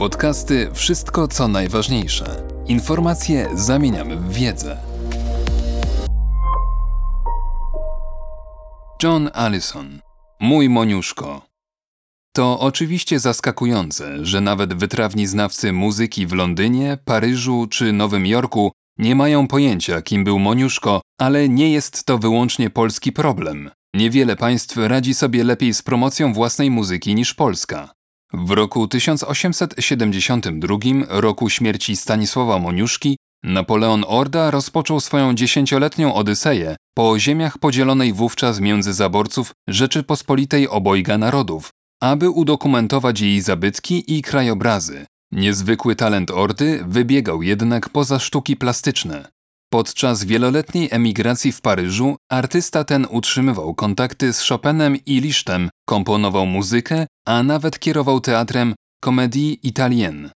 Podcasty Wszystko co najważniejsze. Informacje zamieniamy w wiedzę. John Allison. Mój Moniuszko. To oczywiście zaskakujące, że nawet wytrawni znawcy muzyki w Londynie, Paryżu czy Nowym Jorku nie mają pojęcia, kim był Moniuszko, ale nie jest to wyłącznie polski problem. Niewiele państw radzi sobie lepiej z promocją własnej muzyki niż Polska. W roku 1872, roku śmierci Stanisława Moniuszki, Napoleon Orda rozpoczął swoją dziesięcioletnią odyseję po ziemiach podzielonej wówczas między zaborców Rzeczypospolitej Obojga Narodów, aby udokumentować jej zabytki i krajobrazy. Niezwykły talent Ordy wybiegał jednak poza sztuki plastyczne. Podczas wieloletniej emigracji w Paryżu artysta ten utrzymywał kontakty z Chopinem i Lisztem, komponował muzykę, a nawet kierował teatrem Comédie Italienne.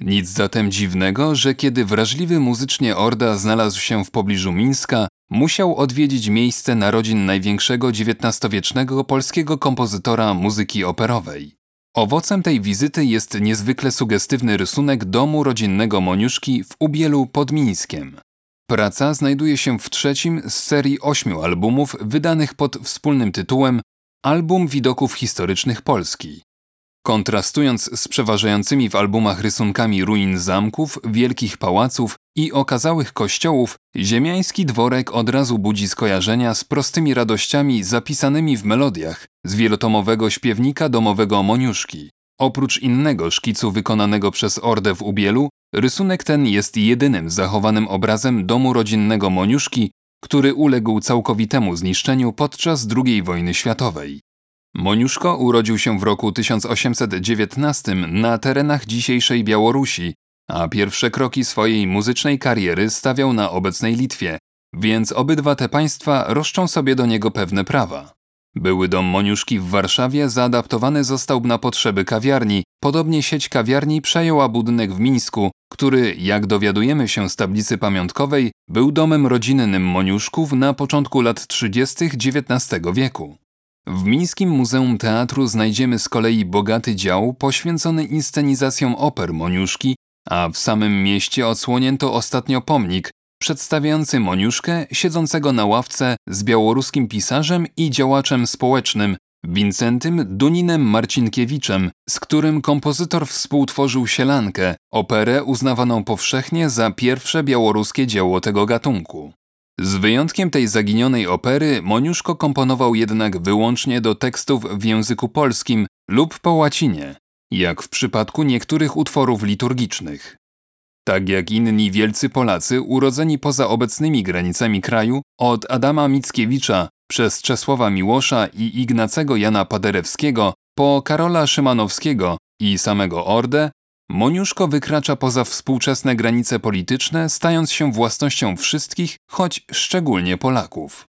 Nic zatem dziwnego, że kiedy wrażliwy muzycznie Orda znalazł się w pobliżu Mińska, musiał odwiedzić miejsce narodzin największego XIX-wiecznego polskiego kompozytora muzyki operowej. Owocem tej wizyty jest niezwykle sugestywny rysunek domu rodzinnego Moniuszki w Ubielu pod Mińskiem. Praca znajduje się w trzecim z serii ośmiu albumów wydanych pod wspólnym tytułem Album Widoków Historycznych Polski. Kontrastując z przeważającymi w albumach rysunkami ruin zamków, wielkich pałaców i okazałych kościołów, ziemiański dworek od razu budzi skojarzenia z prostymi radościami zapisanymi w melodiach z wielotomowego śpiewnika domowego Moniuszki. Oprócz innego szkicu wykonanego przez Ordę w Ubielu, rysunek ten jest jedynym zachowanym obrazem domu rodzinnego Moniuszki, który uległ całkowitemu zniszczeniu podczas II wojny światowej. Moniuszko urodził się w roku 1819 na terenach dzisiejszej Białorusi, a pierwsze kroki swojej muzycznej kariery stawiał na obecnej Litwie, więc obydwa te państwa roszczą sobie do niego pewne prawa. Były dom Moniuszki w Warszawie zaadaptowany został na potrzeby kawiarni, podobnie sieć kawiarni przejęła budynek w Mińsku, który, jak dowiadujemy się z tablicy pamiątkowej, był domem rodzinnym Moniuszków na początku lat 30. XIX wieku. W Mińskim Muzeum Teatru znajdziemy z kolei bogaty dział poświęcony inscenizacjom oper Moniuszki, a w samym mieście odsłonięto ostatnio pomnik przedstawiający Moniuszkę siedzącego na ławce z białoruskim pisarzem i działaczem społecznym Wincentym Duninem Marcinkiewiczem, z którym kompozytor współtworzył Sielankę, operę uznawaną powszechnie za pierwsze białoruskie dzieło tego gatunku. Z wyjątkiem tej zaginionej opery, Moniuszko komponował jednak wyłącznie do tekstów w języku polskim lub po łacinie, jak w przypadku niektórych utworów liturgicznych. Tak jak inni wielcy Polacy urodzeni poza obecnymi granicami kraju, od Adama Mickiewicza przez Czesława Miłosza i Ignacego Jana Paderewskiego po Karola Szymanowskiego i samego Ordę, Moniuszko wykracza poza współczesne granice polityczne, stając się własnością wszystkich, choć szczególnie Polaków.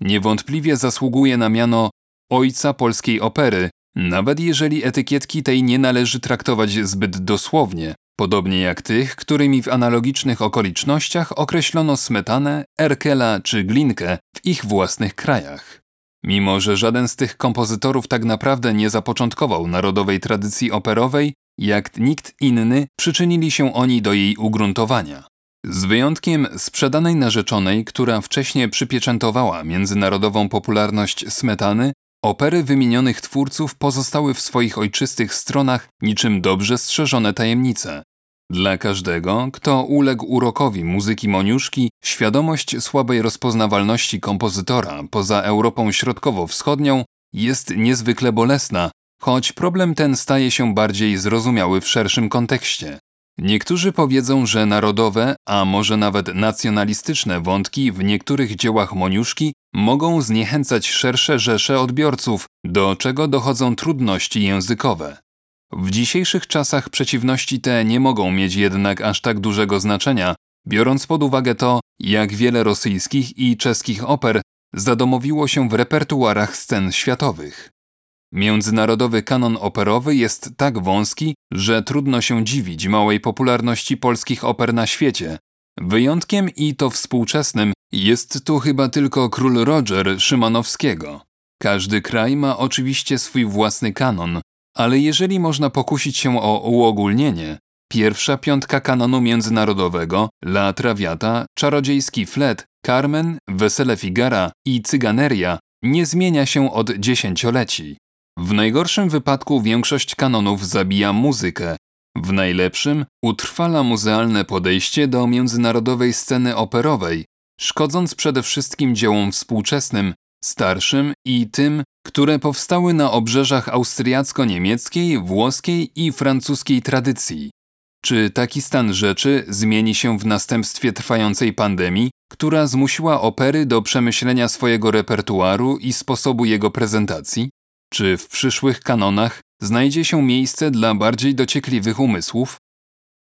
Niewątpliwie zasługuje na miano ojca polskiej opery, nawet jeżeli etykietki tej nie należy traktować zbyt dosłownie, podobnie jak tych, którymi w analogicznych okolicznościach określono Smetanę, Erkela czy Glinkę w ich własnych krajach. Mimo, że żaden z tych kompozytorów tak naprawdę nie zapoczątkował narodowej tradycji operowej, jak nikt inny przyczynili się oni do jej ugruntowania. Z wyjątkiem sprzedanej narzeczonej, która wcześniej przypieczętowała międzynarodową popularność Smetany, opery wymienionych twórców pozostały w swoich ojczystych stronach niczym dobrze strzeżone tajemnice. Dla każdego, kto uległ urokowi muzyki Moniuszki, świadomość słabej rozpoznawalności kompozytora poza Europą Środkowo-Wschodnią jest niezwykle bolesna, choć problem ten staje się bardziej zrozumiały w szerszym kontekście. Niektórzy powiedzą, że narodowe, a może nawet nacjonalistyczne wątki w niektórych dziełach Moniuszki mogą zniechęcać szersze rzesze odbiorców, do czego dochodzą trudności językowe. W dzisiejszych czasach przeciwności te nie mogą mieć jednak aż tak dużego znaczenia, biorąc pod uwagę to, jak wiele rosyjskich i czeskich oper zadomowiło się w repertuarach scen światowych. Międzynarodowy kanon operowy jest tak wąski, że trudno się dziwić małej popularności polskich oper na świecie. Wyjątkiem i to współczesnym jest tu chyba tylko król Roger Szymanowskiego. Każdy kraj ma oczywiście swój własny kanon, Ale jeżeli można pokusić się o uogólnienie, pierwsza piątka kanonu międzynarodowego La Traviata, Czarodziejski Flet, Carmen, Wesele Figara i Cyganeria nie zmienia się od dziesięcioleci. W najgorszym wypadku większość kanonów zabija muzykę, w najlepszym utrwala muzealne podejście do międzynarodowej sceny operowej, szkodząc przede wszystkim dziełom współczesnym, starszym i tym, które powstały na obrzeżach austriacko-niemieckiej, włoskiej i francuskiej tradycji. Czy taki stan rzeczy zmieni się w następstwie trwającej pandemii, która zmusiła opery do przemyślenia swojego repertuaru i sposobu jego prezentacji? Czy w przyszłych kanonach znajdzie się miejsce dla bardziej dociekliwych umysłów?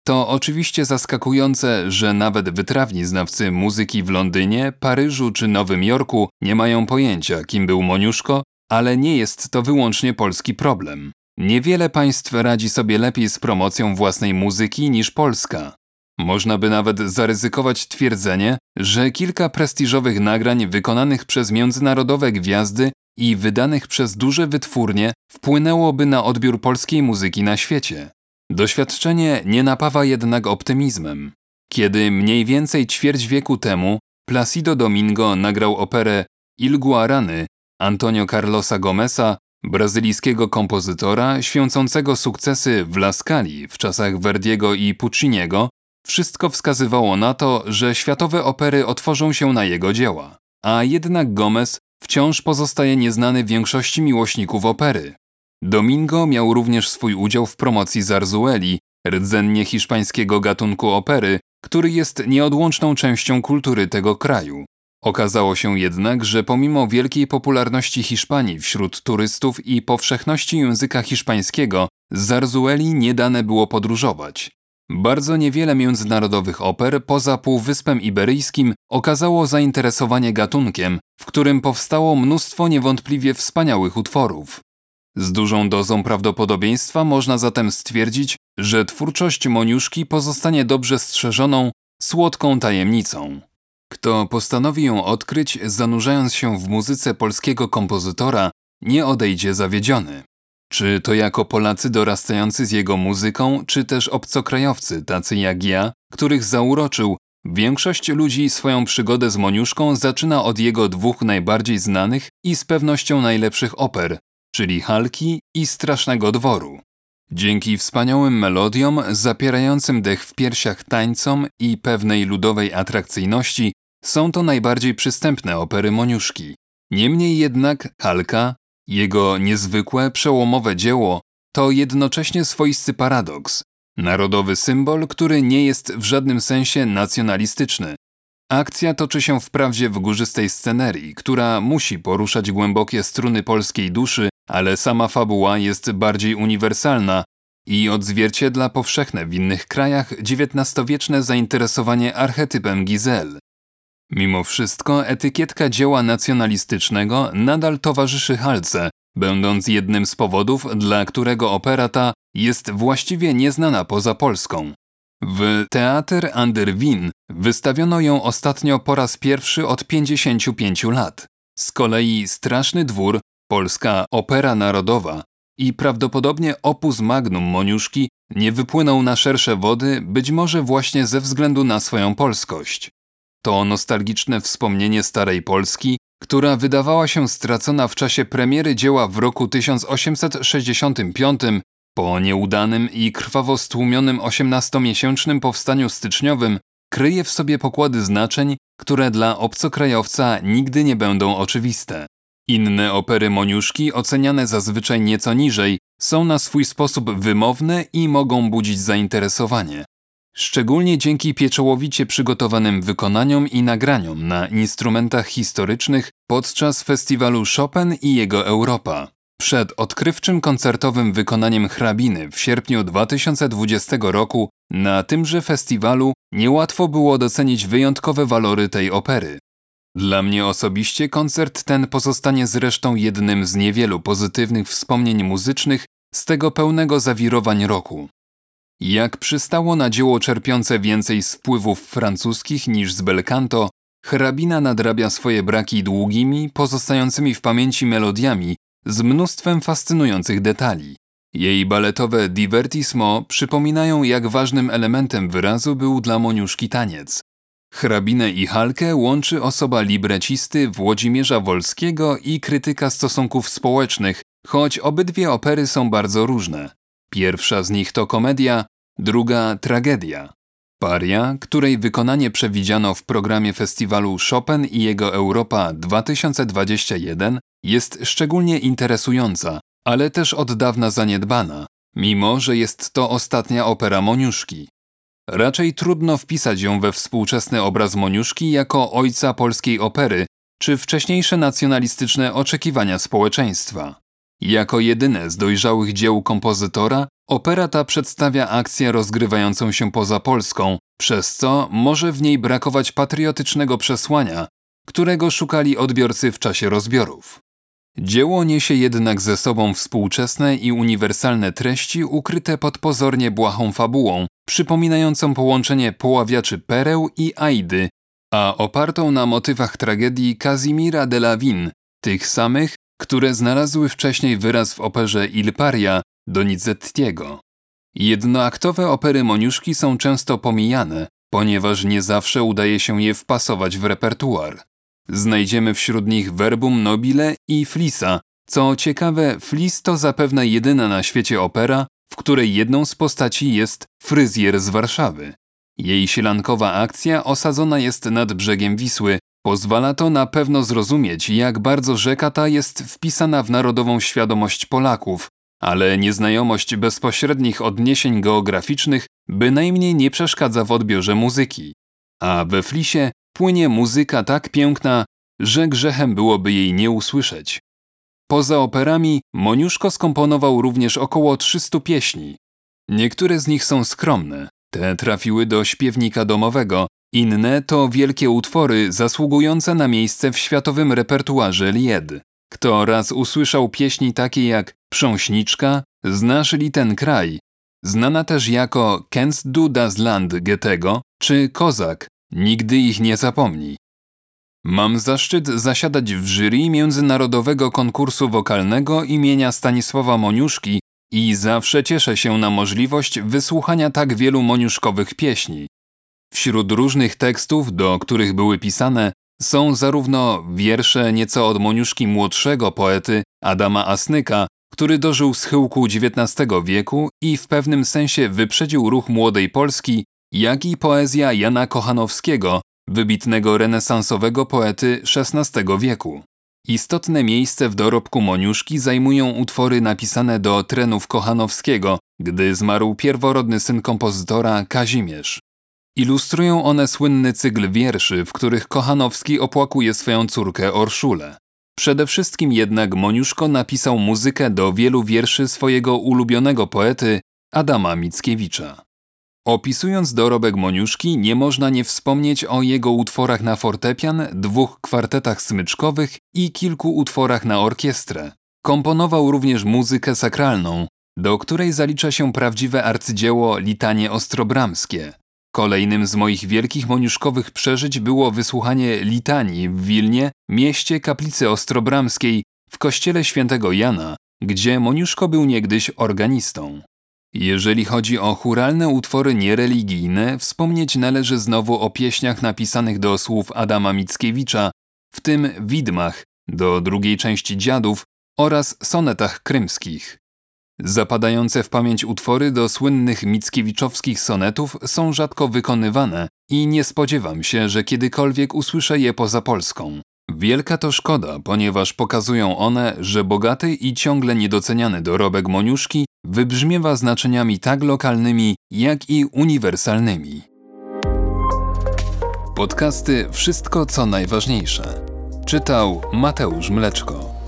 To oczywiście zaskakujące, że nawet wytrawni znawcy muzyki w Londynie, Paryżu czy Nowym Jorku nie mają pojęcia, kim był Moniuszko, ale nie jest to wyłącznie polski problem. Niewiele państw radzi sobie lepiej z promocją własnej muzyki niż Polska. Można by nawet zaryzykować twierdzenie, że kilka prestiżowych nagrań wykonanych przez międzynarodowe gwiazdy i wydanych przez duże wytwórnie wpłynęłoby na odbiór polskiej muzyki na świecie. Doświadczenie nie napawa jednak optymizmem. Kiedy mniej więcej ćwierć wieku temu Placido Domingo nagrał operę Il Guarany Antonio Carlosa Gomeza, brazylijskiego kompozytora święcącego sukcesy w La Scali w czasach Verdiego i Pucciniego, wszystko wskazywało na to, że światowe opery otworzą się na jego dzieła. A jednak Gomez wciąż pozostaje nieznany większości miłośników opery. Domingo miał również swój udział w promocji Zarzueli, rdzennie hiszpańskiego gatunku opery, który jest nieodłączną częścią kultury tego kraju. Okazało się jednak, że pomimo wielkiej popularności Hiszpanii wśród turystów i powszechności języka hiszpańskiego, z Zarzueli nie dane było podróżować. Bardzo niewiele międzynarodowych oper poza Półwyspem Iberyjskim okazało zainteresowanie gatunkiem, w którym powstało mnóstwo niewątpliwie wspaniałych utworów. Z dużą dozą prawdopodobieństwa można zatem stwierdzić, że twórczość Moniuszki pozostanie dobrze strzeżoną, słodką tajemnicą. Kto postanowi ją odkryć, zanurzając się w muzyce polskiego kompozytora, nie odejdzie zawiedziony. Czy to jako Polacy dorastający z jego muzyką, czy też obcokrajowcy, tacy jak ja, których zauroczył, większość ludzi swoją przygodę z Moniuszką zaczyna od jego dwóch najbardziej znanych i z pewnością najlepszych oper, czyli Halki i Strasznego Dworu. Dzięki wspaniałym melodiom, zapierającym dech w piersiach tańcom i pewnej ludowej atrakcyjności, są to najbardziej przystępne opery Moniuszki. Niemniej jednak Halka, jego niezwykłe, przełomowe dzieło, to jednocześnie swoisty paradoks. Narodowy symbol, który nie jest w żadnym sensie nacjonalistyczny. Akcja toczy się wprawdzie w górzystej scenerii, która musi poruszać głębokie struny polskiej duszy, ale sama fabuła jest bardziej uniwersalna i odzwierciedla powszechne w innych krajach XIX-wieczne zainteresowanie archetypem Gizel. Mimo wszystko etykietka dzieła nacjonalistycznego nadal towarzyszy Halce, będąc jednym z powodów, dla którego opera ta jest właściwie nieznana poza Polską. W Teater an der Wien wystawiono ją ostatnio po raz pierwszy od 55 lat. Z kolei Straszny Dwór, polska opera narodowa i prawdopodobnie opus magnum Moniuszki nie wypłynął na szersze wody, być może właśnie ze względu na swoją polskość. To nostalgiczne wspomnienie starej Polski, która wydawała się stracona w czasie premiery dzieła w roku 1865 po nieudanym i krwawo stłumionym 18-miesięcznym powstaniu styczniowym, kryje w sobie pokłady znaczeń, które dla obcokrajowca nigdy nie będą oczywiste. Inne opery Moniuszki, oceniane zazwyczaj nieco niżej, są na swój sposób wymowne i mogą budzić zainteresowanie szczególnie dzięki pieczołowicie przygotowanym wykonaniom i nagraniom na instrumentach historycznych podczas festiwalu Chopin i jego Europa. Przed odkrywczym koncertowym wykonaniem hrabiny w sierpniu 2020 roku na tymże festiwalu niełatwo było docenić wyjątkowe walory tej opery. Dla mnie osobiście koncert ten pozostanie zresztą jednym z niewielu pozytywnych wspomnień muzycznych z tego pełnego zawirowań roku. Jak przystało na dzieło czerpiące więcej z wpływów francuskich niż z belcanto, hrabina nadrabia swoje braki długimi, pozostającymi w pamięci melodiami z mnóstwem fascynujących detali. Jej baletowe divertissement przypominają, jak ważnym elementem wyrazu był dla Moniuszki taniec. Hrabinę i Halkę łączy osoba librecisty Włodzimierza Wolskiego i krytyka stosunków społecznych, choć obydwie opery są bardzo różne. Pierwsza z nich to komedia, druga tragedia. Paria, której wykonanie przewidziano w programie festiwalu Chopin i jego Europa 2021, jest szczególnie interesująca, ale też od dawna zaniedbana, mimo że jest to ostatnia opera Moniuszki. Raczej trudno wpisać ją we współczesny obraz Moniuszki jako ojca polskiej opery, czy wcześniejsze nacjonalistyczne oczekiwania społeczeństwa. Jako jedyne z dojrzałych dzieł kompozytora, opera ta przedstawia akcję rozgrywającą się poza Polską, przez co może w niej brakować patriotycznego przesłania, którego szukali odbiorcy w czasie rozbiorów. Dzieło niesie jednak ze sobą współczesne i uniwersalne treści ukryte pod pozornie błahą fabułą, przypominającą połączenie poławiaczy pereł i Aidy, a opartą na motywach tragedii Kazimira de la Vigne, tych samych, które znalazły wcześniej wyraz w operze Il Paria Donizettiego. Jednoaktowe opery Moniuszki są często pomijane, ponieważ nie zawsze udaje się je wpasować w repertuar. Znajdziemy wśród nich Verbum Nobile i Flisa. Co ciekawe, Flis to zapewne jedyna na świecie opera, w której jedną z postaci jest fryzjer z Warszawy. Jej sielankowa akcja osadzona jest nad brzegiem Wisły. Pozwala to na pewno zrozumieć, jak bardzo rzeka ta jest wpisana w narodową świadomość Polaków, ale nieznajomość bezpośrednich odniesień geograficznych bynajmniej nie przeszkadza w odbiorze muzyki. A we Flisie płynie muzyka tak piękna, że grzechem byłoby jej nie usłyszeć. Poza operami Moniuszko skomponował również około 300 pieśni. Niektóre z nich są skromne, te trafiły do śpiewnika domowego, inne to wielkie utwory zasługujące na miejsce w światowym repertuarze Lied. Kto raz usłyszał pieśni takie jak Prząśniczka, Znasz li ten kraj, znana też jako Kennst du das Land Goethego czy Kozak, nigdy ich nie zapomni. Mam zaszczyt zasiadać w jury Międzynarodowego Konkursu Wokalnego imienia Stanisława Moniuszki i zawsze cieszę się na możliwość wysłuchania tak wielu moniuszkowych pieśni. Wśród różnych tekstów, do których były pisane, są zarówno wiersze nieco od Moniuszki młodszego poety Adama Asnyka, który dożył schyłku XIX wieku i w pewnym sensie wyprzedził ruch młodej Polski, jak i poezja Jana Kochanowskiego, wybitnego renesansowego poety XVI wieku. Istotne miejsce w dorobku Moniuszki zajmują utwory napisane do trenów Kochanowskiego, gdy zmarł pierworodny syn kompozytora Kazimierz. Ilustrują one słynny cykl wierszy, w których Kochanowski opłakuje swoją córkę Orszulę. Przede wszystkim jednak Moniuszko napisał muzykę do wielu wierszy swojego ulubionego poety Adama Mickiewicza. Opisując dorobek Moniuszki, nie można nie wspomnieć o jego utworach na fortepian, dwóch kwartetach smyczkowych i kilku utworach na orkiestrę. Komponował również muzykę sakralną, do której zalicza się prawdziwe arcydzieło Litanie Ostrobramskie. Kolejnym z moich wielkich moniuszkowych przeżyć było wysłuchanie litanii w Wilnie, mieście kaplicy Ostrobramskiej, w kościele świętego Jana, gdzie Moniuszko był niegdyś organistą. Jeżeli chodzi o churalne utwory niereligijne, wspomnieć należy znowu o pieśniach napisanych do słów Adama Mickiewicza, w tym widmach, do drugiej części dziadów oraz sonetach krymskich. Zapadające w pamięć utwory do słynnych Mickiewiczowskich sonetów są rzadko wykonywane i nie spodziewam się, że kiedykolwiek usłyszę je poza Polską. Wielka to szkoda, ponieważ pokazują one, że bogaty i ciągle niedoceniany dorobek Moniuszki wybrzmiewa znaczeniami tak lokalnymi, jak i uniwersalnymi. Podcasty Wszystko co najważniejsze. Czytał Mateusz Mleczko.